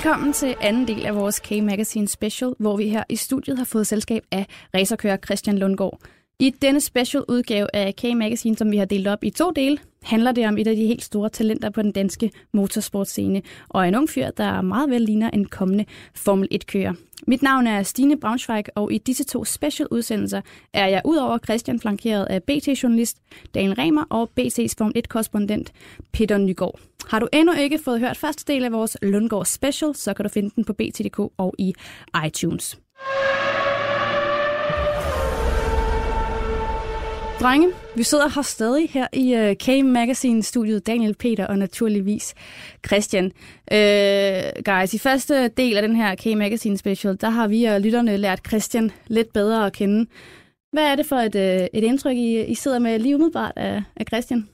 Velkommen til anden del af vores K-Magazine Special, hvor vi her i studiet har fået selskab af racerkører Christian Lundgaard. I denne special udgave af K-Magazine, som vi har delt op i to dele, handler det om et af de helt store talenter på den danske motorsportscene, og en ung fyr, der meget vel ligner en kommende Formel 1-kører. Mit navn er Stine Braunschweig, og i disse to special udsendelser er jeg udover Christian flankeret af BT-journalist Daniel Remer og BT's Formel 1-korrespondent Peter Nygaard. Har du endnu ikke fået hørt første del af vores Lundgaard Special, så kan du finde den på BT.dk og i iTunes. Drenge, vi sidder her stadig her i øh, uh, K-Magazine-studiet, Daniel, Peter og naturligvis Christian. Uh, guys, i første del af den her K-Magazine-special, der har vi og lytterne lært Christian lidt bedre at kende. Hvad er det for et, uh, et indtryk, I, I sidder med lige umiddelbart af, af Christian?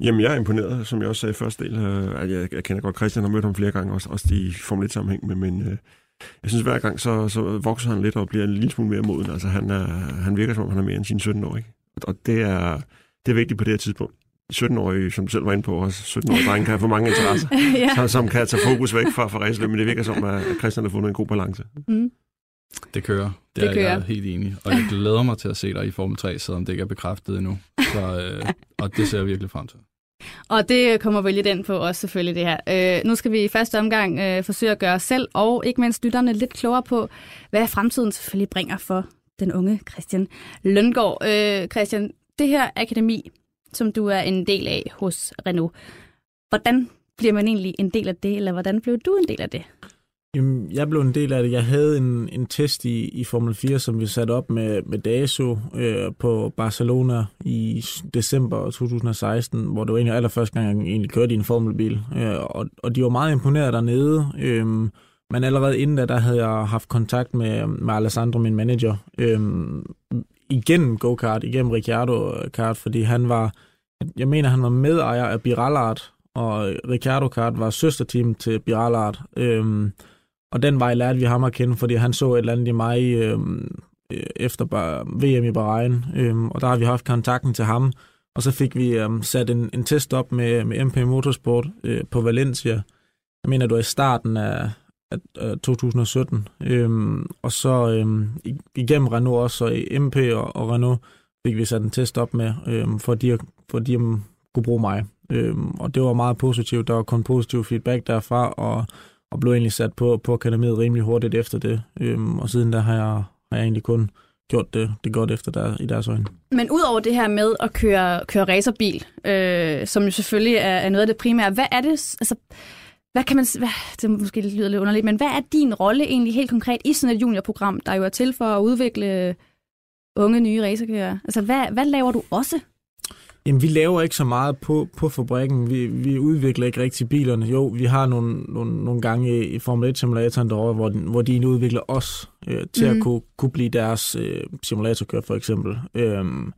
Jamen, jeg er imponeret, som jeg også sagde i første del. Uh, jeg, jeg kender godt Christian og mødt ham flere gange, også, også i Formel 1-sammenhæng, men, men uh, jeg synes hver gang, så, så vokser han lidt og bliver en lille smule mere moden. Altså han, er, han virker som om, han er mere end sine 17 år. Ikke? Og det er, det er vigtigt på det her tidspunkt. 17-årige, som du selv var inde på, også 17-årige drenge kan få mange interesser, ja. som, som kan tage fokus væk fra, fra raceløb, men det virker som, at Christian har fundet en god balance. Mm. Det kører. Det, det er kører. jeg helt enig Og jeg glæder mig til at se dig i Formel 3, selvom det ikke er bekræftet endnu. Så, øh, og det ser jeg virkelig frem til. Og det kommer vel lidt ind på også selvfølgelig det her. Øh, nu skal vi i første omgang øh, forsøge at gøre os selv og ikke mindst lytterne lidt klogere på, hvad fremtiden selvfølgelig bringer for den unge Christian Løngaard. Øh, Christian, det her akademi, som du er en del af hos Renault, hvordan bliver man egentlig en del af det, eller hvordan blev du en del af det? Jamen, jeg blev en del af det. Jeg havde en, en test i, i Formel 4, som vi satte op med, med DASO øh, på Barcelona i december 2016, hvor det var egentlig allerførste gang, jeg egentlig kørte i en formelbil. Øh, og, og de var meget imponeret dernede. Øh, men allerede inden da, der havde jeg haft kontakt med, med Alessandro, min manager, øh, igennem go-kart, igennem Ricciardo kart, fordi han var, jeg mener, han var medejer af Biralart, og Ricciardo kart var søsterteam til Biralart. Øh, og den vej lærte vi ham at kende, fordi han så et eller andet i mig øhm, øh, efter VM i Bahrain, øh, og der har vi haft kontakten til ham, og så fik vi øh, sat en, en test op med, med MP Motorsport øh, på Valencia. Jeg mener, det var i starten af, af 2017. Øhm, og så øhm, igennem Renault også, og i MP og, og Renault fik vi sat en test op med, øhm, for de, for de øhm, kunne bruge mig. Øhm, og det var meget positivt. Der var kun positiv feedback derfra, og og blev egentlig sat på, på akademiet rimelig hurtigt efter det. Øhm, og siden der har jeg, har jeg egentlig kun gjort det, det godt efter der, i deres øjne. Men udover det her med at køre, køre racerbil, øh, som jo selvfølgelig er, er noget af det primære, hvad er det, altså, hvad kan man, hvad, det måske lyder lidt underligt, men hvad er din rolle egentlig helt konkret i sådan et juniorprogram, der jo er til for at udvikle unge nye racerkører? Altså, hvad, hvad laver du også? Jamen, vi laver ikke så meget på, på fabrikken. Vi, vi udvikler ikke rigtig bilerne. Jo, vi har nogle, nogle, nogle gange i Formel 1-simulatoren derovre, hvor, hvor de udvikler os øh, til mm. at mhm. kunne, kunne blive deres øh, simulatorkør, for eksempel. Øhm,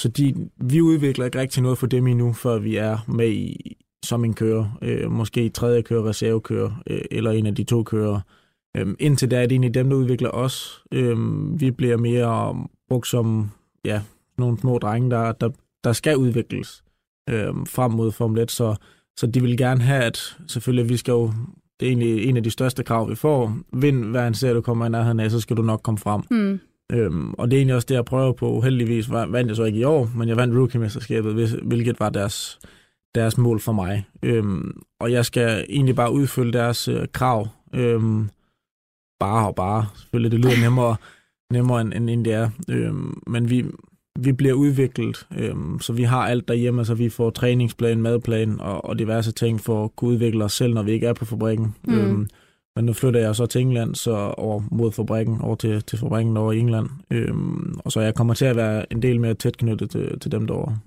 så de, vi udvikler ikke rigtig noget for dem endnu, før vi er med i, som en kører. Øh, måske tredje kører, reservekører, øh, eller en af de to kører. Øh, indtil da er det egentlig dem, der udvikler os. Øh, vi bliver mere brugt som ja, nogle små drenge, der, der, der skal udvikles øh, frem mod Formel 1, så, så de vil gerne have, at selvfølgelig, vi skal jo, det er egentlig en af de største krav, vi får. Vind hver en serie, du kommer i nærheden af, så skal du nok komme frem. Mm. Øhm, og det er egentlig også det, jeg prøver på. Heldigvis vandt jeg så ikke i år, men jeg vandt rookie-mesterskabet, hvilket var deres, deres mål for mig. Øhm, og jeg skal egentlig bare udfylde deres øh, krav. Øhm, bare og bare. Selvfølgelig, det lyder nemmere, nemmere end, end det er. Øhm, men vi, vi bliver udviklet, øhm, så vi har alt derhjemme, så vi får træningsplan, madplan og, og diverse ting for at kunne udvikle os selv, når vi ikke er på fabrikken. Mm. Øhm, men nu flytter jeg så til England, så over mod fabrikken, over til, til fabrikken over i England. Øhm, og så jeg kommer til at være en del mere tæt knyttet til, til dem derovre.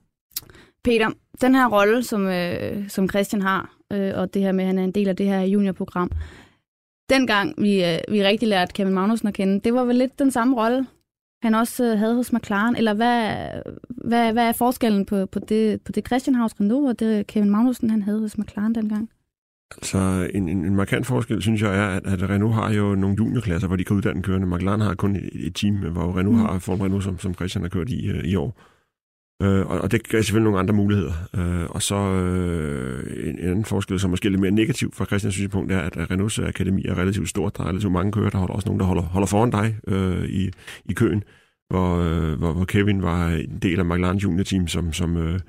Peter, den her rolle, som, øh, som Christian har, øh, og det her med, at han er en del af det her juniorprogram, dengang vi, øh, vi rigtig lærte Kevin Magnussen at kende, det var vel lidt den samme rolle, han også øh, havde hos McLaren? Eller hvad, hvad, hvad er forskellen på, på, det, på det Christian Haus Renault og det Kevin Magnussen, han havde hos McLaren dengang? Så en, en, en markant forskel, synes jeg, er, at, at Renault har jo nogle juniorklasser, hvor de kan uddanne kørende. McLaren har kun et, et team, hvor Renault mm. har Formel Renault, som, som Christian har kørt i, i år. Øh, og, og det gav selvfølgelig nogle andre muligheder. Øh, og så øh, en, en anden forskel, som måske er lidt mere negativ fra Christians synspunkt, er, at Renaults øh, akademi er relativt stort. Der er relativt mange kører. Der holder også nogen, der holder, holder foran dig øh, i, i køen, hvor, øh, hvor, hvor Kevin var en del af McLaren Junior Team, som, som, øh,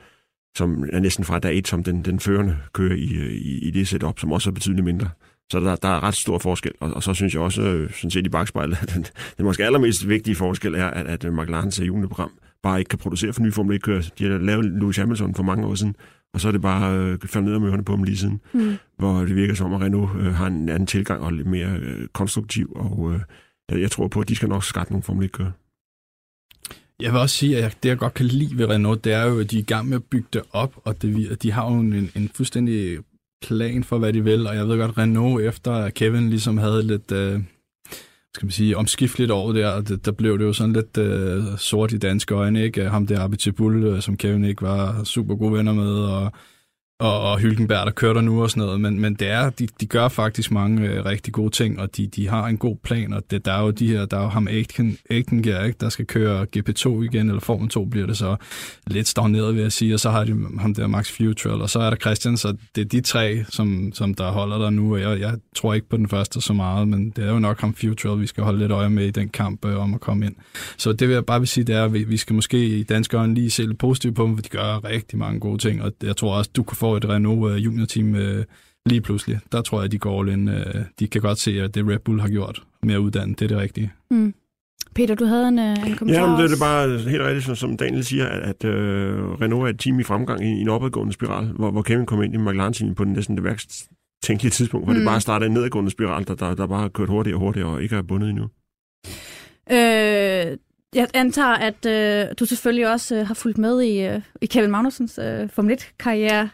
som er næsten fra dag et som den, den førende kører i, i, i det setup, som også er betydeligt mindre. Så der, der er ret stor forskel, og, og så synes jeg også, øh, sådan set i bagspejlet, at den, den måske allermest vigtige forskel er, at, at McLaren's juniorprogram bare ikke kan producere for nye Formel 1-kører. De har lavet Lewis Hamilton for mange år siden, og så er det bare øh, faldet ned om ørerne på dem lige siden, mm. hvor det virker som, at Renault øh, har en anden tilgang og lidt mere øh, konstruktiv, og øh, jeg, jeg tror på, at de skal nok skaffe nogle Formel 1-kører. Jeg vil også sige, at det, jeg godt kan lide ved Renault, det er jo, at de er i gang med at bygge det op, og det, de har jo en, en fuldstændig plan for, hvad de vil, og jeg ved godt, Renault efter Kevin ligesom havde lidt... Øh, skal man sige, omskifteligt år der, der blev det jo sådan lidt øh, sort i danske øjne, ikke? Ham der Abitibul, øh, som Kevin ikke var super gode venner med, og og, og Hylkenberg, der kører der nu og sådan noget, men, men det er, de, de gør faktisk mange øh, rigtig gode ting, og de, de har en god plan, og det, der er jo de her, der er jo ham Aitken, Aitken ikke, der skal køre GP2 igen, eller Formel 2 bliver det så lidt stagneret, vil jeg sige, og så har de ham der Max Futrell, og så er der Christian, så det er de tre, som, som der holder der nu, og jeg, jeg tror ikke på den første så meget, men det er jo nok ham Futrell, vi skal holde lidt øje med i den kamp øh, om at komme ind. Så det vil jeg bare vil sige, det er, at vi, vi skal måske i danskeren lige se lidt positivt på dem, for de gør rigtig mange gode ting, og jeg tror også, du kan få får et Renault uh, junior-team uh, lige pludselig. Der tror jeg, de går all in. Uh, de kan godt se, at det Red Bull har gjort mere uddannet. Det er det rigtige. Mm. Peter, du havde en, en kommentar Ja, men det er det bare helt rigtigt, som Daniel siger, at, at uh, Renault er et team i fremgang i, i en opadgående spiral, hvor, hvor Kevin kom ind i McLaren-teamen på den næsten det værst tænkelige tidspunkt, hvor mm. det bare starter en nedadgående spiral, der, der, der bare har kørt hurtigere og hurtigere og ikke er bundet endnu. Øh, jeg antager, at øh, du selvfølgelig også øh, har fulgt med i, øh, i Kevin Magnusens øh, Formel 1-karriere.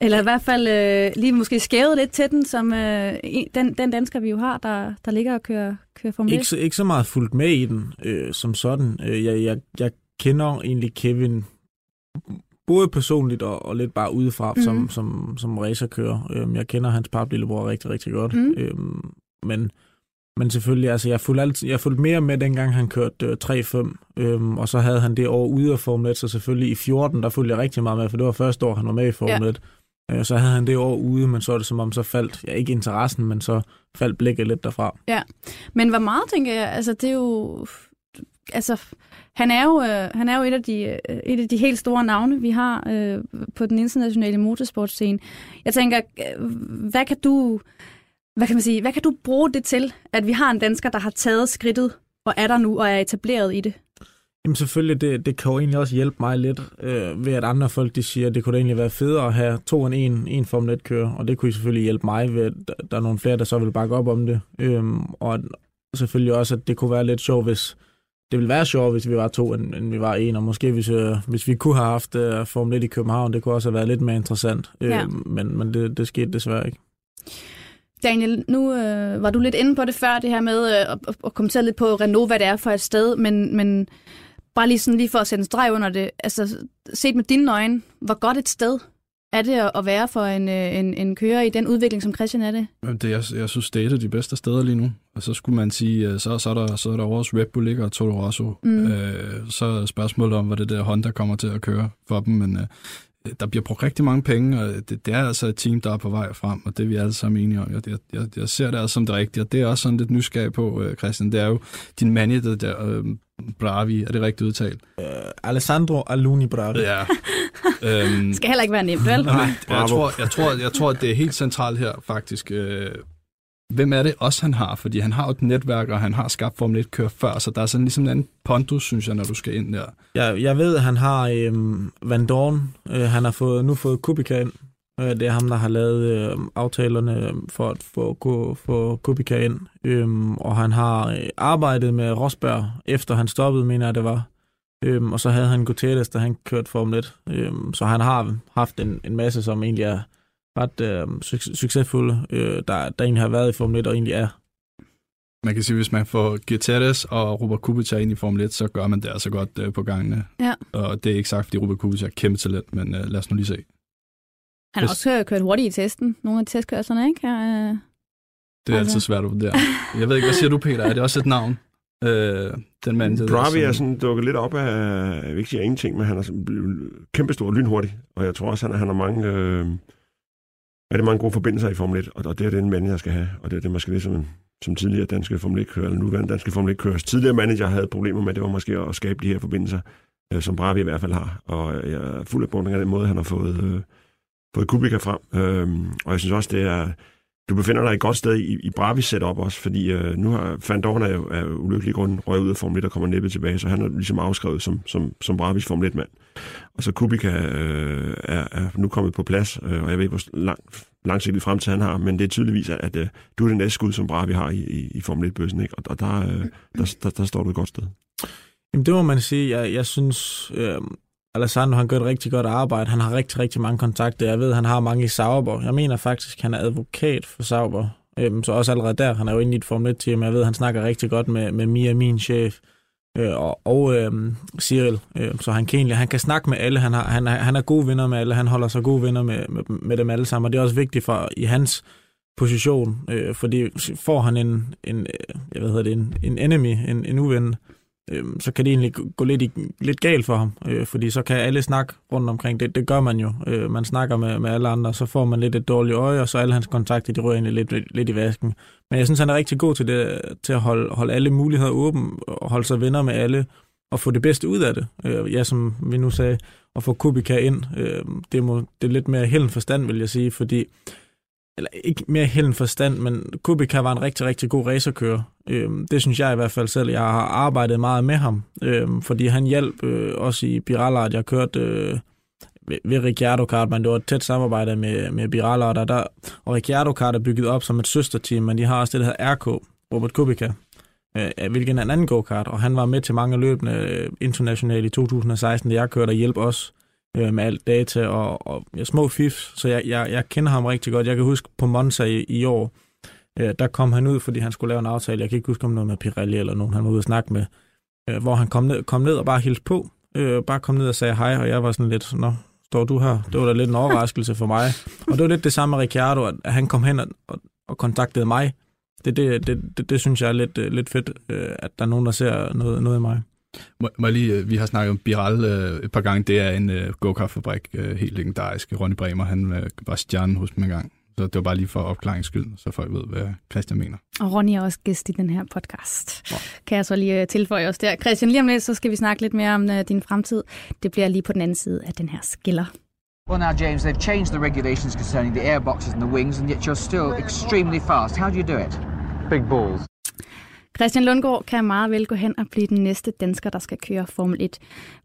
Eller i hvert fald øh, lige måske skævet lidt til den, som øh, den, den dansker, vi jo har, der, der ligger og kører, kører Formel 1. Ikke, så, ikke så meget fuldt med i den øh, som sådan. Øh, jeg, jeg, jeg kender egentlig Kevin både personligt og, og lidt bare udefra mm. som, som, som racerkører. Øh, jeg kender hans paplillebror rigtig, rigtig godt. Mm. Øh, men men selvfølgelig, altså jeg fulgte, altid, jeg fulgte mere med, dengang han kørte øh, 3-5, øhm, og så havde han det år ude af Formel 1, så selvfølgelig i 14, der fulgte jeg rigtig meget med, for det var første år, han var med i Formel ja. Øh, så havde han det år ude, men så er det som om, så faldt, ja ikke interessen, men så faldt blikket lidt derfra. Ja, men hvor meget, tænker jeg, altså det er jo, altså han er jo, øh, han er jo et, af de, øh, et af de helt store navne, vi har øh, på den internationale motorsportscene. Jeg tænker, øh, hvad kan du hvad kan man sige, hvad kan du bruge det til, at vi har en dansker, der har taget skridtet og er der nu og er etableret i det? Jamen selvfølgelig, det, det kan jo egentlig også hjælpe mig lidt øh, ved, at andre folk de siger, at det kunne da egentlig være federe at have to end en, en Formel 1 kører, og det kunne selvfølgelig hjælpe mig ved, at der er nogle flere, der så vil bakke op om det. Øhm, og selvfølgelig også, at det kunne være lidt sjovt, hvis det ville være sjovt, hvis vi var to, end, end vi var en, og måske hvis, øh, hvis vi kunne have haft øh, Formel 1 i København, det kunne også have været lidt mere interessant, øh, ja. men, men det, det skete desværre ikke. Daniel, nu øh, var du lidt inde på det før, det her med øh, at, at kommentere lidt på Renault, hvad det er for et sted, men, men bare lige sådan lige for at sætte en streg under det, altså set med dine øjne, hvor godt et sted er det at være for en, øh, en, en kører i den udvikling, som Christian er det? det jeg, jeg synes, det er et af de bedste steder lige nu. Og så skulle man sige, øh, så, så, er, der, så er der også Red Bull ikke, og Toro Rosso. Mm. Øh, så er spørgsmålet om, hvad det der Honda kommer til at køre for dem, men øh, der bliver brugt rigtig mange penge, og det, det er altså et team, der er på vej frem, og det er vi alle sammen enige om. Jeg, jeg, jeg ser det altså som det rigtige, og det er også sådan lidt nysgerrig på, uh, Christian. Det er jo din manager der, uh, Bravi, er det rigtigt udtalt? Uh, Alessandro Aluni Bravi. Ja. um, skal heller ikke være nemt, vel? Nej, jeg tror, jeg, tror, jeg tror, at det er helt centralt her, faktisk. Uh, hvem er det også, han har? Fordi han har jo et netværk, og han har skabt Formel 1 kører før, så der er sådan ligesom en anden pondus, synes jeg, når du skal ind der. Jeg, jeg ved, at han har øhm, Van Dorn. Øh, han har fået, nu fået Kubica ind. Øh, det er ham, der har lavet øh, aftalerne øhm, for at få, få, få Kubica ind. Øhm, og han har øh, arbejdet med Rosberg, efter han stoppede, mener jeg, det var. Øhm, og så havde han Guterres, da han kørte Formel 1. Øhm, så han har haft en, en masse, som egentlig er ret øh, suc- succesfulde, øh, der, der egentlig har været i Formel 1 og egentlig er. Man kan sige, hvis man får Gutierrez og Robert Kubica ind i Formel 1, så gør man det altså godt øh, på gangene. Ja. Og det er ikke sagt, fordi Robert Kubica er kæmpe talent, men øh, lad os nu lige se. Han har Hvis- også kørt hurtigt i testen. Nogle af testkørslerne, ikke? Øh, Det er Altså. altid svært at vurdere. Jeg ved ikke, hvad siger du, Peter? Er det også et navn? Øh, den mand, det Bravi er sådan dukket lidt op af, jeg vil ikke sige ingenting, men han er sådan kæmpestor og lynhurtig. Og jeg tror også, han, han har mange, øh, er det mange gode forbindelser i Formel 1, og, det er den manager skal have, og det er det, man skal som, som tidligere danske Formel 1-kører, eller nuværende danske Formel 1-kører. Tidligere manager havde problemer med, det var måske at skabe de her forbindelser, øh, som Bravi i hvert fald har. Og øh, jeg er fuld af beundring af den måde, han har fået, øh, fået Kubica frem. Øh, og jeg synes også, det er, du befinder dig et godt sted i, i Bravis setup også, fordi øh, nu har Van Dorn er jo af ulykkelig grund røget ud af Formel 1 og kommer næppe tilbage, så han er ligesom afskrevet som, som, som Bravis Formel 1-mand. Og så Kubica øh, er, er nu kommet på plads, øh, og jeg ved ikke, hvor lang, langsigtet fremtid han har, men det er tydeligvis, at, at øh, du er det næste skud, som Bravi har i, i, i Formel 1-bøssen, ikke? Og, og der, øh, der, der, der, står du et godt sted. Jamen det må man sige. Jeg, jeg synes, øh, Alessandro han gør et rigtig godt arbejde. Han har rigtig, rigtig mange kontakter. Jeg ved, han har mange i Sauber. Jeg mener faktisk, han er advokat for Sauber. Øhm, så også allerede der, han er jo inde i et Formel 1-team. Jeg ved, han snakker rigtig godt med, med Mia, min chef, øh, og, og øh, Cyril. Øh, så han kan egentlig, han kan snakke med alle. Han, har, han, han er gode venner med alle. Han holder sig gode venner med, med, med dem alle sammen. Og det er også vigtigt for i hans position, øh, fordi får han en, en, øh, jeg ved det, en, en enemy, en, en uven, øh, så kan det egentlig gå lidt, i, lidt galt for ham, øh, fordi så kan alle snakke rundt omkring det. Det gør man jo. Øh, man snakker med, med alle andre, så får man lidt et dårligt øje, og så alle hans kontakter, de rører egentlig lidt, lidt, lidt i vasken. Men jeg synes, han er rigtig god til, det, til at holde, holde alle muligheder åbne, og holde sig venner med alle, og få det bedste ud af det. Øh, ja, som vi nu sagde, at få Kubica ind, øh, det, må, det er lidt mere held forstand, vil jeg sige, fordi eller ikke mere held forstand, men Kubica var en rigtig, rigtig god racerkører. Øhm, det synes jeg i hvert fald selv. Jeg har arbejdet meget med ham, øhm, fordi han hjalp øh, også i Birallard. Jeg kørte øh, ved, ved Ricciardo Kart, men det var et tæt samarbejde med, med Birallard, og, der, og Ricciardo Kart er bygget op som et søsterteam, men de har også det, der hedder RK, Robert Kubica, øh, øh hvilken er en anden go-kart, og han var med til mange løbende øh, internationalt i 2016, da jeg kørte og hjælp os øh, med alt data og, og ja, små fifs, så jeg, jeg, jeg kender ham rigtig godt. Jeg kan huske på Monza i, i år, øh, der kom han ud, fordi han skulle lave en aftale. Jeg kan ikke huske om noget med Pirelli eller nogen, han var ude at snakke med, øh, hvor han kom ned, kom ned og bare hilste på, øh, bare kom ned og sagde hej, og jeg var sådan lidt, nå, står du her? Det var da lidt en overraskelse for mig. Og det var lidt det samme med Ricciardo, at han kom hen og, og, og kontaktede mig. Det, det, det, det, det synes jeg er lidt, øh, lidt fedt, øh, at der er nogen, der ser noget, noget i mig. Må, må lige, øh, vi har snakket om Biral øh, et par gange. Det er en øh, go-kart-fabrik, øh, helt legendarisk. Ronny Bremer, han øh, var stjernen hos dem en gang. Så det var bare lige for opklaringens skyld, så folk ved, hvad Christian mener. Og Ronny er også gæst i den her podcast. Kan jeg så lige øh, tilføje os der. Christian, lige om lidt, så skal vi snakke lidt mere om uh, din fremtid. Det bliver lige på den anden side af den her skiller. Well, now, James, they've changed the regulations concerning the airboxes and the wings, and yet you're still extremely fast. How do you do it? Big balls. Christian Lundgaard kan meget vel gå hen og blive den næste dansker, der skal køre Formel 1.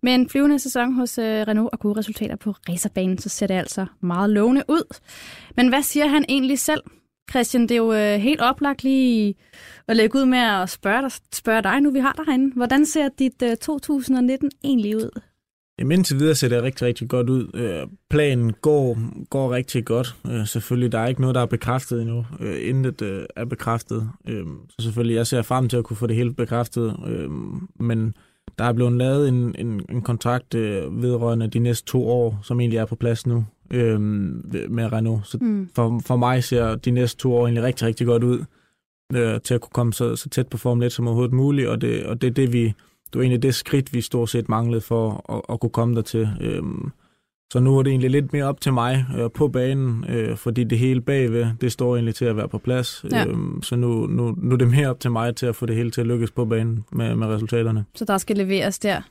Med en flyvende sæson hos øh, Renault og gode resultater på racerbanen, så ser det altså meget lovende ud. Men hvad siger han egentlig selv? Christian, det er jo øh, helt oplagt lige at lægge ud med at spørge dig, spørge dig nu, vi har dig herinde. Hvordan ser dit øh, 2019 egentlig ud? Jamen indtil videre ser det rigtig, rigtig godt ud. Øh, planen går, går rigtig godt. Øh, selvfølgelig, der er ikke noget, der er bekræftet endnu. Øh, intet øh, er bekræftet. Øh, så selvfølgelig, jeg ser frem til at kunne få det hele bekræftet. Øh, men der er blevet lavet en, en, en kontrakt øh, vedrørende de næste to år, som egentlig er på plads nu øh, med Renault. Så Mm. for, for mig ser de næste to år egentlig rigtig, rigtig godt ud øh, til at kunne komme så, så tæt på Formel 1 som overhovedet muligt, og det, og det er det, vi, det var egentlig det skridt, vi stort set manglede for at, at kunne komme dertil. Øhm, så nu er det egentlig lidt mere op til mig øh, på banen, øh, fordi det hele bagved, det står egentlig til at være på plads. Ja. Øhm, så nu, nu, nu er det mere op til mig til at få det hele til at lykkes på banen med, med resultaterne. Så der skal leveres der.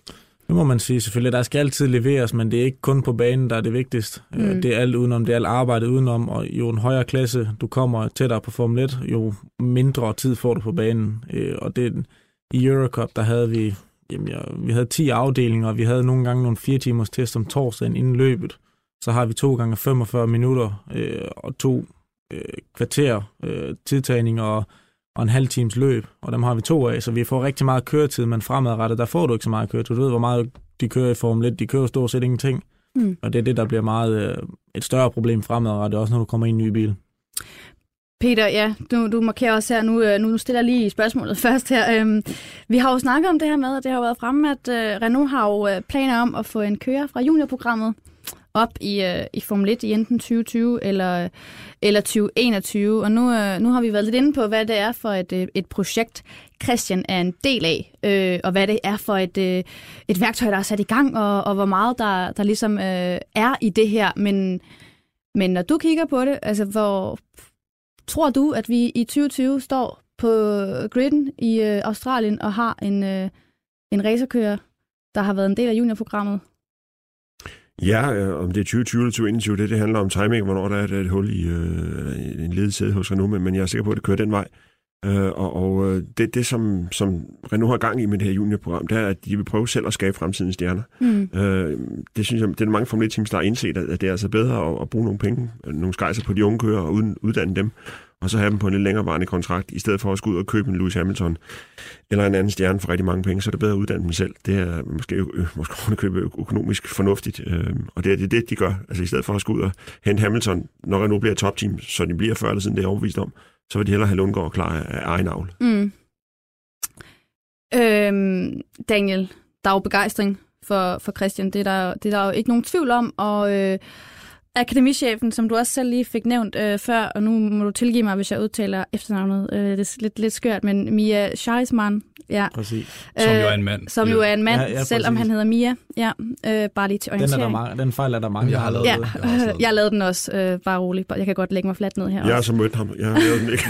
Det må man sige selvfølgelig. Der skal altid leveres, men det er ikke kun på banen, der er det vigtigste. Mm. Mm. Det er alt udenom, det er alt arbejdet udenom, og jo en højere klasse du kommer tættere på Formel 1, jo mindre tid får du på banen. Øh, Og det, i Eurocup, der havde vi, jamen, ja, vi havde 10 afdelinger, og vi havde nogle gange nogle 4 timers test om torsdagen inden løbet. Så har vi to gange 45 minutter øh, og to øh, kvarter øh, tidtagning og, og en halv times løb, og dem har vi to af, så vi får rigtig meget køretid, men fremadrettet, der får du ikke så meget køretid. Du ved, hvor meget de kører i Formel 1, de kører stort set ingenting. Mm. Og det er det, der bliver meget øh, et større problem fremadrettet, også når du kommer i en ny bil. Peter, ja, du, du markerer også her, nu, øh, nu stiller jeg lige spørgsmålet først her. Øhm, vi har jo snakket om det her med, at det har været fremme, at øh, Renault har jo øh, planer om at få en kører fra juniorprogrammet op i, øh, i Formel 1 i enten 2020 eller, eller 2021. Og nu, øh, nu har vi været lidt inde på, hvad det er for et, øh, et projekt, Christian er en del af, øh, og hvad det er for et, øh, et værktøj, der er sat i gang, og, og hvor meget der, der ligesom øh, er i det her. Men, men når du kigger på det, altså hvor tror du, at vi i 2020 står på øh, griden i øh, Australien og har en, øh, en racerkører, der har været en del af juniorprogrammet? Ja, øh, om det er 2020 eller 2021, det, det handler om timing, hvornår der er et, et hul i øh, en ledesæde hos Renault, men, men jeg er sikker på, at det kører den vej. Øh, og og øh, det, det som, som Renault har gang i med det her juniorprogram, det er, at de vil prøve selv at skabe fremtidens stjerner. Mm. Øh, det synes jeg, det er mange Formel 1-teams, der har indset, at, at det er altså bedre at, at bruge nogle penge, nogle skejser på de unge kører og uden, uddanne dem, og så have dem på en lidt længerevarende kontrakt, i stedet for at skulle ud og købe en Lewis Hamilton eller en anden stjerne for rigtig mange penge, så er det bedre at uddanne dem selv. Det er måske, øh, måske købe økonomisk fornuftigt, øh, og det er det, det, de gør. Altså i stedet for at skulle ud og hente Hamilton, når nu bliver topteam, så de bliver før eller siden, det er overbevist om, så vil de hellere have Lundgaard klar af egen avl. Mm. Øhm, Daniel, der er jo begejstring for, for Christian. Det er, der, det er der jo ikke nogen tvivl om. Og øh, akademichefen, som du også selv lige fik nævnt øh, før, og nu må du tilgive mig, hvis jeg udtaler efternavnet. Øh, det er lidt, lidt skørt, men Mia Scheisman. Ja. Præcis. Som jo er en mand. Som jo er en mand, Ja, ja, selvom han hedder Mia. Ja, øh, bare lige til Den, er der orientering. mange, den fejl er der mange, Jeg der har lavet Ja. Jeg har lavet jeg lavede den også, øh, bare roligt. Jeg kan godt lægge mig fladt ned her. Jeg har så mødt ham. Jeg har lavet den ikke.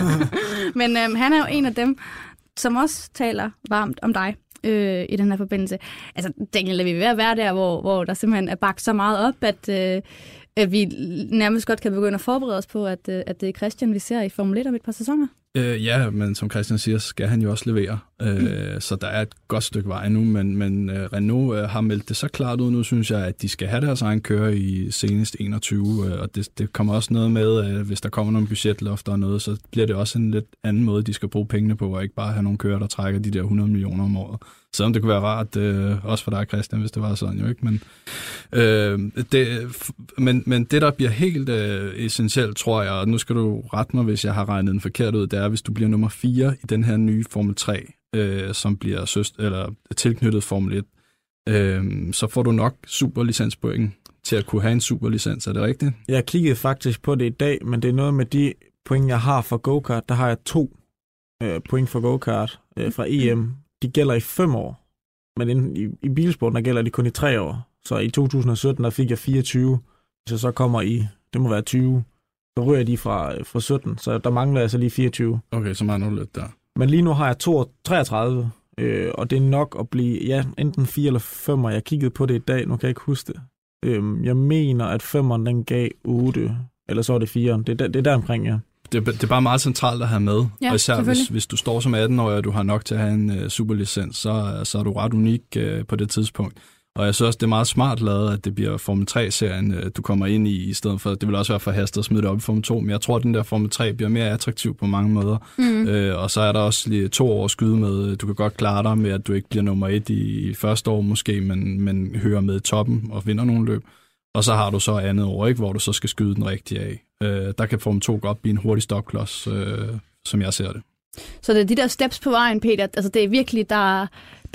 Men øhm, han er jo en af dem, som også taler varmt om dig øh, i den her forbindelse. Altså, Daniel, er vi ved at være der, hvor, hvor der simpelthen er bagt så meget op, at, øh, at vi nærmest godt kan begynde at forberede os på, at, øh, at det er Christian, vi ser i Formel 1 om et par sæsoner? Øh, ja, men som Christian siger, så skal han jo også levere. Øh, Så der er et godt stykke vej nu, men, men øh, Renault øh, har meldt det så klart ud nu, synes jeg, at de skal have deres egen kører i senest 21, øh, og det, det kommer også noget med, øh, hvis der kommer nogle budgetlofter og noget, så bliver det også en lidt anden måde, de skal bruge pengene på, og ikke bare have nogle kører, der trækker de der 100 millioner om året. Selvom det kunne være rart, øh, også for dig, Christian, hvis det var sådan jo ikke, men, øh, det, men, men det, der bliver helt øh, essentielt, tror jeg, og nu skal du rette mig, hvis jeg har regnet den forkert ud, det er, hvis du bliver nummer 4 i den her nye Formel 3, øh, som bliver søst, eller tilknyttet Formel 1, øh, så får du nok superlicenspoint til at kunne have en superlicens, er det rigtigt? Jeg kiggede faktisk på det i dag, men det er noget med de point, jeg har for go-kart. Der har jeg to øh, point for go-kart øh, fra EM. De gælder i fem år, men inden, i, i bilsporten der gælder de kun i tre år. Så i 2017 der fik jeg 24, hvis jeg så kommer i, det må være 20, så ryger de fra, øh, fra 17, så der mangler jeg så lige 24. Okay, så mangler du lidt der. Men lige nu har jeg 32, 33, øh, og det er nok at blive, ja, enten 4 eller 5, og jeg kiggede på det i dag, nu kan jeg ikke huske det. Øhm, jeg mener, at 5'eren den gav 8, eller så er det 4'eren. Det, er der- det er der omkring, ja. Det, er- det er bare meget centralt at have med, Ja, og især hvis, selvfølgelig. hvis du står som 18-årig, og du har nok til at have en uh, superlicens, så, så er du ret unik uh, på det tidspunkt. Og jeg synes også, det er meget smart lavet, at det bliver Formel 3-serien, uh, du kommer ind i, i stedet for, det vil også være for hastet at smide det op i Formel 2, men jeg tror, at den der Formel 3 bliver mere attraktiv på mange måder. Mm. Øh, og så er der også lige to år at skyde med. Du kan godt klare dig med, at du ikke bliver nummer et i, i første år måske, men, men hører med i toppen og vinder nogle løb. Og så har du så andet år, ikke, hvor du så skal skyde den rigtige af. Øh, der kan Formel 2 godt blive en hurtig stopklods, øh, som jeg ser det. Så det er de der steps på vejen, Peter. Altså det er virkelig, der,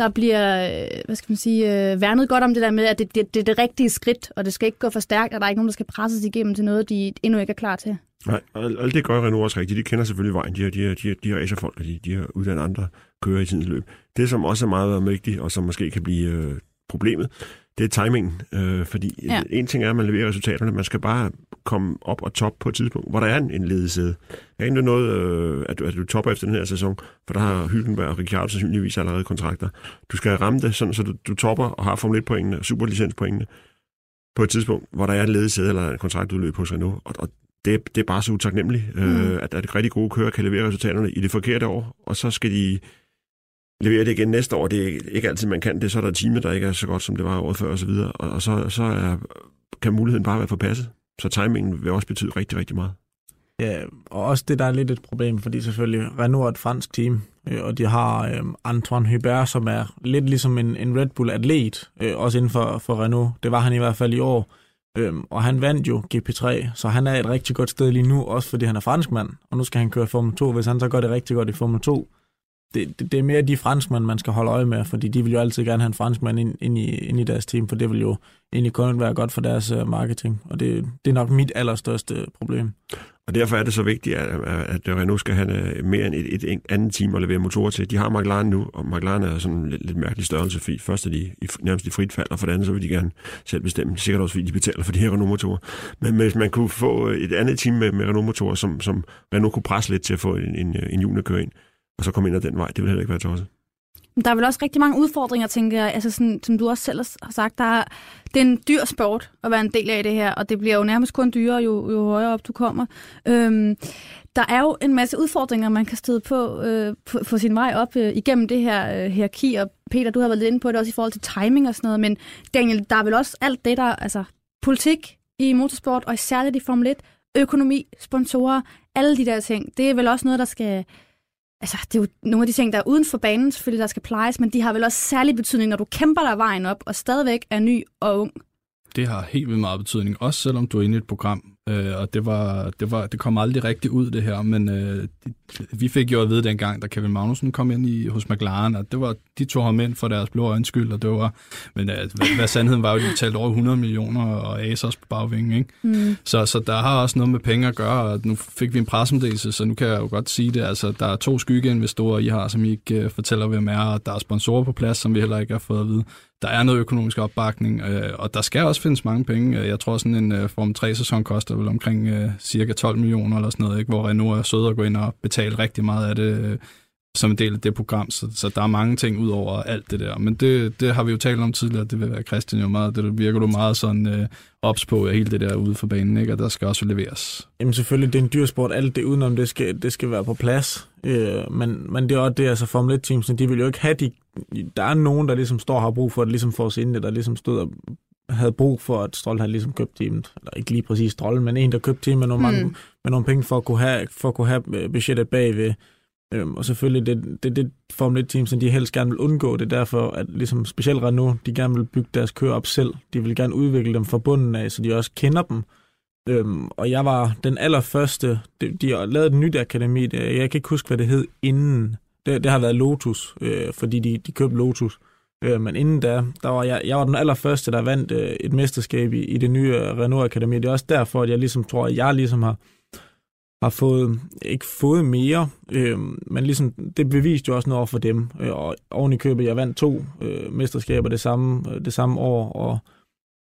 der bliver, øh, hvad skal man sige, øh, værnet godt om det der med, at det, det, det er det rigtige skridt, og det skal ikke gå for stærkt, og der er ikke nogen, der skal presses igennem til noget, de endnu ikke er klar til. Nej, og alt det gør Renault også rigtigt. De kender selvfølgelig vejen. De har, de har, de har, de har racerfolk, og de, de har uddannet andre kører i tidens løb. Det, som også er meget vigtigt, og som måske kan blive øh, problemet, det er timingen. Øh, fordi Ja. en ting er, at man leverer resultaterne. Man skal bare komme op og top på et tidspunkt, hvor der er en, en ledesæde. Er ikke noget, øh, at, du, at du topper efter den her sæson, for der har Hülkenberg og Ricciardo sandsynligvis allerede kontrakter. Du skal ramme det, sådan, så du, du topper og har Formel 1-poengene og superlicenspoengene på et tidspunkt, hvor der er en ledesæde eller en kontraktudløb hos Renault. Og, og det, det er bare så utaknemmeligt, mm. øh, at, at rigtig gode kører kan levere resultaterne i det forkerte år, og så skal de levere det igen næste år. Det er ikke altid, man kan det. Så er der et time, der ikke er så godt, som det var året før osv., og, og, og så, så er, kan muligheden bare være forpasset. Så timingen vil også betyde rigtig, rigtig meget. Ja, og også det, der er lidt et problem, fordi selvfølgelig Renault er et fransk team, øh, og de har øh, Antoine Hubert, som er lidt ligesom en, en Red Bull-atlet, øh, også inden for, for Renault. Det var han i hvert fald i år. Øhm, og han vandt jo GP3, så han er et rigtig godt sted lige nu, også fordi han er franskmand, og nu skal han køre Formel 2. Hvis han så gør det rigtig godt i Formel 2, det, det, det er mere de franskmænd, man skal holde øje med, fordi de vil jo altid gerne have en franskmand ind, ind, i, ind i deres team, for det vil jo egentlig kun være godt for deres uh, marketing, og det, det er nok mit allerstørste problem. Og derfor er det så vigtigt, at, at Renault skal have øh, mere end et, et andet team at levere motorer til. De har McLaren nu, og McLaren er sådan en lidt, lidt mærkelig størrelse, fordi først er de i, nærmest i frit fald, og for det andet så vil de gerne selv bestemme. Sikkert også, fordi de betaler for de her Renault-motorer. Men hvis man kunne få et andet team med, med Renault-motorer, som, som Renault kunne presse lidt til at få en, en, øh, en junior køre ind, og så komme ind ad den vej, det vil heller ikke være tosset. Der er vel også rigtig mange udfordringer, tænker jeg, altså sådan, som du også selv har sagt. Der er, det er en dyr sport at være en del af det her, og det bliver jo nærmest kun dyrere, jo, jo højere op du kommer. Øhm, der er jo en masse udfordringer, man kan støde på, øh, på, på sin vej op øh, igennem det her øh, hierarki, og Peter, du har været lidt inde på det også i forhold til timing og sådan noget, men Daniel, der er vel også alt det, der altså politik i motorsport, og særligt i Formel 1, økonomi, sponsorer, alle de der ting. Det er vel også noget, der skal altså, det er jo nogle af de ting, der er uden for banen, selvfølgelig, der skal plejes, men de har vel også særlig betydning, når du kæmper dig vejen op, og stadigvæk er ny og ung. Det har helt vildt meget betydning, også selvom du er inde i et program, øh, og det, var, det, var, det kom aldrig rigtig ud, det her, men øh, vi fik jo at vide dengang, da Kevin Magnussen kom ind i, hos McLaren, at det var, de tog ham ind for deres blå øjenskyld, og det var, men øh, hvad, hvad sandheden var jo, de talte over 100 millioner og Asos på bagvingen, ikke? Mm. Så, så der har også noget med penge at gøre, og nu fik vi en pressemeddelelse, så nu kan jeg jo godt sige det, altså der er to skyggeinvestorer, I har, som I ikke uh, fortæller, hvem er, og der er sponsorer på plads, som vi heller ikke har fået at vide. Der er noget økonomisk opbakning, øh, og der skal også findes mange penge. Øh, jeg tror, sådan en øh, Form 3-sæson koster vel omkring øh, cirka 12 millioner eller sådan noget, ikke? hvor Renault er søde at gå ind og betale betale rigtig meget af det øh, som en del af det program, så, så der er mange ting ud over alt det der. Men det, det har vi jo talt om tidligere, det vil være Christian jo meget, det virker du meget sådan øh, ops på, hele det der ude for banen, ikke? og der skal også leveres. Jamen selvfølgelig, det er en dyr sport, alt det udenom, det skal, det skal være på plads, øh, men, men det er også det, altså Formel 1 teams, de vil jo ikke have de, der er nogen, der ligesom står og har brug for det, ligesom for os inden, der ligesom stod og havde brug for, at Stroll havde ligesom købt teamet. Eller ikke lige præcis Stroll, men en, der købte teamet med nogle, mm. mange, med nogle penge for at kunne have, for at kunne have øh, budgettet bagved. Øhm, og selvfølgelig, det, det, det Formel 1-team, som de helst gerne vil undgå. Det er derfor, at ligesom specielt Renault, de gerne vil bygge deres køer op selv. De vil gerne udvikle dem fra bunden af, så de også kender dem. Øhm, og jeg var den allerførste, de, de har lavet et nyt akademi, jeg kan ikke huske, hvad det hed inden. Det, det har været Lotus, øh, fordi de, de købte Lotus. Øh, men inden da, der var jeg, jeg var den allerførste, der vandt øh, et mesterskab i, i det nye Renault Akademi. Det er også derfor, at jeg ligesom tror, at jeg ligesom har, har fået, ikke fået mere, øh, men ligesom, det beviste jo også noget for dem. Øh, og oven i købet, jeg vandt to øh, mesterskaber det samme, øh, det samme år, og,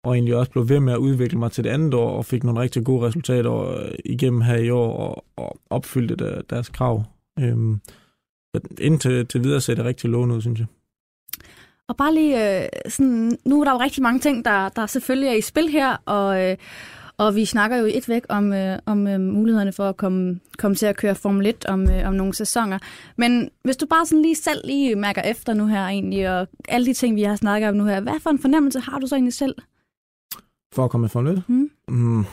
og egentlig også blev ved med at udvikle mig til det andet år, og fik nogle rigtig gode resultater øh, igennem her i år, og, og opfyldte der, deres krav. Øh, indtil til videre ser det rigtig lovende ud, synes jeg. Og bare lige, øh, sådan, nu er der jo rigtig mange ting, der, der selvfølgelig er i spil her, og, øh, og vi snakker jo et væk om, øh, om øh, mulighederne for at komme, komme til at køre Formel 1 om, øh, om nogle sæsoner. Men hvis du bare sådan lige selv lige mærker efter nu her egentlig, og alle de ting, vi har snakket om nu her, hvad for en fornemmelse har du så egentlig selv? For at komme i Formel 1? Mm. Mm.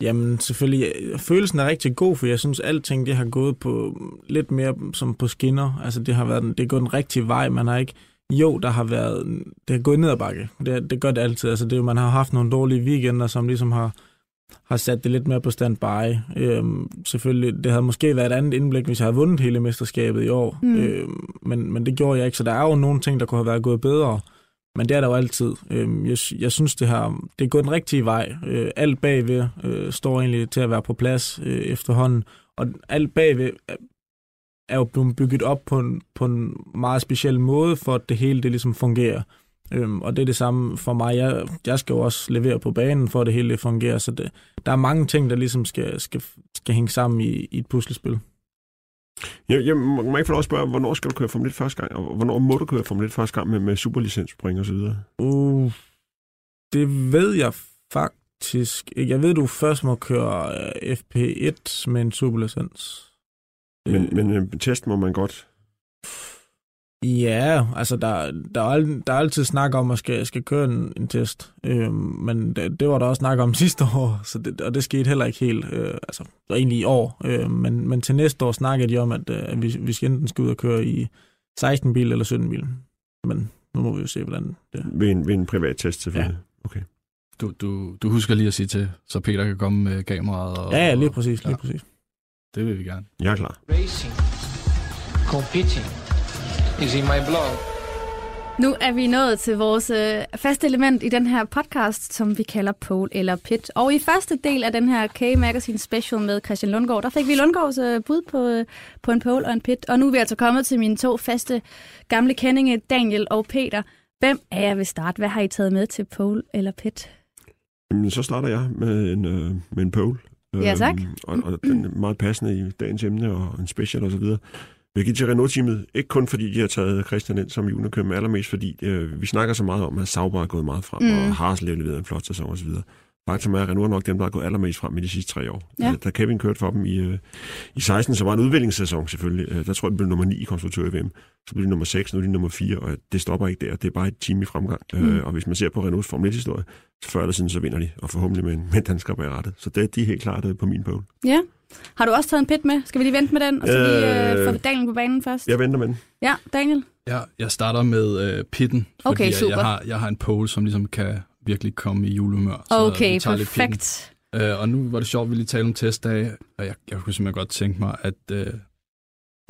Jamen selvfølgelig, følelsen er rigtig god, for jeg synes, at alting det har gået på lidt mere som på skinner. Altså det har været, det er gået den rigtige vej. Man har ikke jo, der har været, det har gået ned ad bakke. Det, det gør det altid. Altså, det, man har haft nogle dårlige weekender, som ligesom har, har sat det lidt mere på standby. Øhm, selvfølgelig, det havde måske været et andet indblik, hvis jeg havde vundet hele mesterskabet i år. Mm. Øhm, men, men det gjorde jeg ikke, så der er jo nogle ting, der kunne have været gået bedre. Men det er der jo altid. Øhm, jeg, jeg synes, det har det er gået den rigtige vej. Øh, alt bagved øh, står egentlig til at være på plads øh, efterhånden. Og alt bagved er jo blevet bygget op på en, på en meget speciel måde, for at det hele det ligesom fungerer. Øhm, og det er det samme for mig. Jeg, jeg skal jo også levere på banen, for at det hele fungerer. Så det, der er mange ting, der ligesom skal, skal, skal hænge sammen i, i et puslespil. Jeg, jeg må ikke få lov at spørge, hvornår skal du køre Formel 1 første gang, og hvornår må du køre Formel 1 første gang med, med superlicensspring og så videre? Uh, det ved jeg faktisk ikke. Jeg ved, du først må køre øh, FP1 med en superlicens. Men, øh, men en test må man godt? Ja, altså der, der, er, der er altid snak om, at skal, skal køre en, en test. Øh, men det, det var der også snak om sidste år, så det, og det skete heller ikke helt. Øh, altså egentlig i år. Øh, men, men til næste år snakkede de om, at, øh, at vi, vi skal enten skal ud og køre i 16 bil eller 17 bil. Men nu må vi jo se, hvordan det er. Ved en, ved en privat test selvfølgelig? Ja. Okay. Du, du, du husker lige at sige til, så Peter kan komme med kameraet. Og, Ja, ja, lige præcis, lige Ja. præcis. Det vil vi gerne. Jeg er klar. Racing, competing is in my blood. Nu er vi nået til vores øh, faste element i den her podcast, som vi kalder Pole eller Pit. Og i første del af den her K-Magazine Special med Christian Lundgaard, der fik vi Lundgaards øh, bud på, øh, på en pole og en pit. Og nu er vi altså kommet til mine to faste gamle kendinge, Daniel og Peter. Hvem af jer vil starte? Hvad har I taget med til pole eller pit? Jamen, så starter jeg med en, øh, med en pole. Ja, tak. Øhm, og, og den er meget passende i dagens emne og en special og så til Renault-teamet, ikke kun fordi de har taget Christian ind som juniorkører, men allermest fordi øh, vi snakker så meget om, at Sauber er gået meget frem, Mm. og Haas har leveret en flot sæson og så videre. Faktum er, at Renault er nok dem, der er gået allermest frem i de sidste tre år. Ja. Da Kevin kørte for dem i, øh, i 16, så var en udviklingssæson selvfølgelig. Øh, der tror jeg, det blev nummer 9 i konstruktør VM. Så blev de nummer 6, nu er de nummer 4, og det stopper ikke der. Det er bare et team i fremgang. Mm. Mm. Øh, og hvis man ser på Renaults Formel 1-historie, så før eller siden, så vinder de, og forhåbentlig med en, med dansker bag rettet. Så det, de er helt klart øh, på min pole. Ja. Har du også taget en pit med? Skal vi lige vente med den, og så lige øh, Øh, få Daniel på banen først? Jeg venter med den. Ja, Daniel? Ja, jeg starter med øh, pitten, fordi Okay, jeg, super. jeg, har, jeg har en pole, som ligesom kan virkelig komme i julehumør. så Okay, perfekt. Øh, og nu var det sjovt, at vi lige talte om testdage, og jeg, jeg kunne simpelthen godt tænke mig, at... Øh,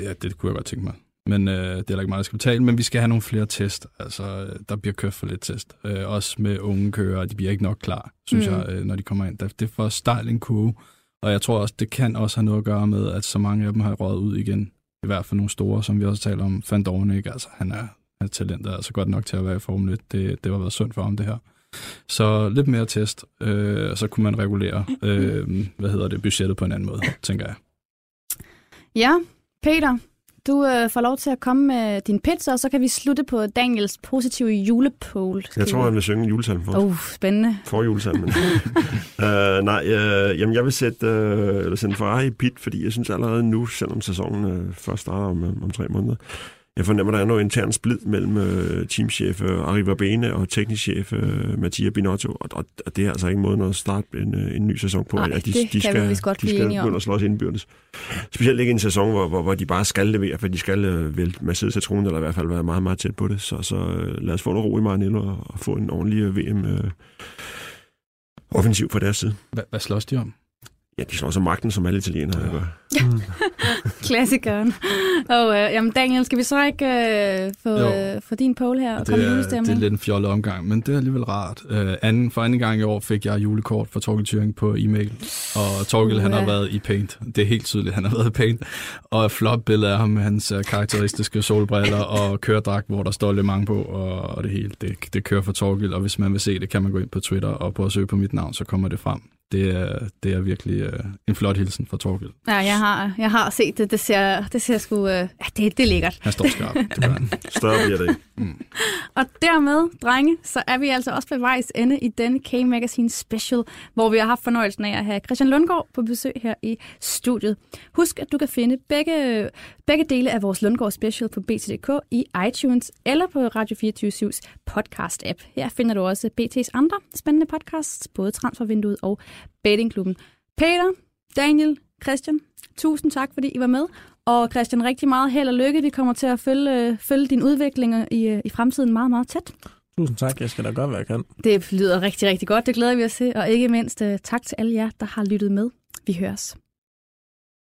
ja, det kunne jeg godt tænke mig. Men øh, det er heller ikke meget, der skal betale, men vi skal have nogle flere test. Altså, øh, der bliver kørt for lidt test. Øh, også med unge kører, de bliver ikke nok klar, synes Mm. jeg, øh, når de kommer ind. Det er for stejl en kurve, og jeg tror også, det kan også have noget at gøre med, at så mange af dem har røget ud igen. I hvert fald nogle store, som vi også taler om. Van ikke? Altså, han er, han er talentet, altså godt nok til at være i Formel 1. Det, det var været sundt for ham, det her. Så lidt mere test, øh, så kunne man regulere, øh, hvad hedder det, budgettet på en anden måde, tænker jeg. Ja, Peter, du øh, får lov til at komme med din pizza, og så kan vi slutte på Daniels positive julepole. Jeg tror, han vil synge en julesalm for os. Oh, spændende. For julesalmen. uh, nej, uh, jamen jeg vil sætte, uh, eller sende Ferrari i pit, fordi jeg synes allerede nu, selvom sæsonen uh, først starter om, om tre måneder, jeg fornemmer, der er noget intern splid mellem uh, teamchef uh, Arriva Bene og teknisk chef uh, Mattia Binotto, og, og, og det er altså ikke måden at starte en, uh, en ny sæson på. Nej, at de, det de kan vi skal, vist godt de skal begynde at slås indbyrdes. Specielt ikke i en sæson, hvor, hvor, hvor de bare skal levere, for de skal uh, vælte Mercedes citronen, eller i hvert fald være meget, meget tæt på det. Så, så uh, lad os få noget ro i Maranello og, og få en ordentlig uh, VM uh, offensiv fra deres side. Hvad, hvad slås de om? Ja, de slår så magten, som alle italienere ja. gør. Klassikeren. Og øh, jamen Daniel, skal vi så ikke øh, få, Jo. øh, få din pole her og Det komme er, det julestemning? er lidt en fjollet omgang, men det er alligevel rart. Uh, anden, for anden gang i år fik jeg julekort fra Torgild Thuring på e-mail, og Torgild han har været i Paint. Det er helt tydeligt, han har været i Paint. Og et flot billede af ham med hans uh, karakteristiske solbriller og køredragt, hvor der står Le Mans på, og, og det hele. Det, det kører for Torgild, og hvis man vil se det, kan man gå ind på Twitter og på at søge på mit navn, så kommer det frem. Det er, det er virkelig uh, en flot hilsen fra Torgild. Ja, jeg har, jeg har set det. Det ser, det ser sgu... Øh, ja, det, det er lækkert. Han står skarpt. Større bliver det ikke. Og dermed, drenge, så er vi altså også ved vejs ende i denne K-Magazine Special, hvor vi har haft fornøjelsen af at have Christian Lundgaard på besøg her i studiet. Husk, at du kan finde begge, begge dele af vores Lundgaard Special på BT.dk i iTunes eller på Radio 24-7's podcast-app. Her finder du også BT's andre spændende podcasts, både Transfervinduet og Bettingklubben. Peter, Daniel, Christian, tusind tak, fordi I var med. Og Christian, rigtig meget held og lykke. Vi kommer til at følge, øh, følge din udvikling i, øh, i fremtiden meget, meget tæt. Tusind tak, jeg skal da gøre, hvad jeg kan. Det lyder rigtig, rigtig godt. Det glæder vi os til. Og ikke mindst uh, tak til alle jer, der har lyttet med. Vi høres.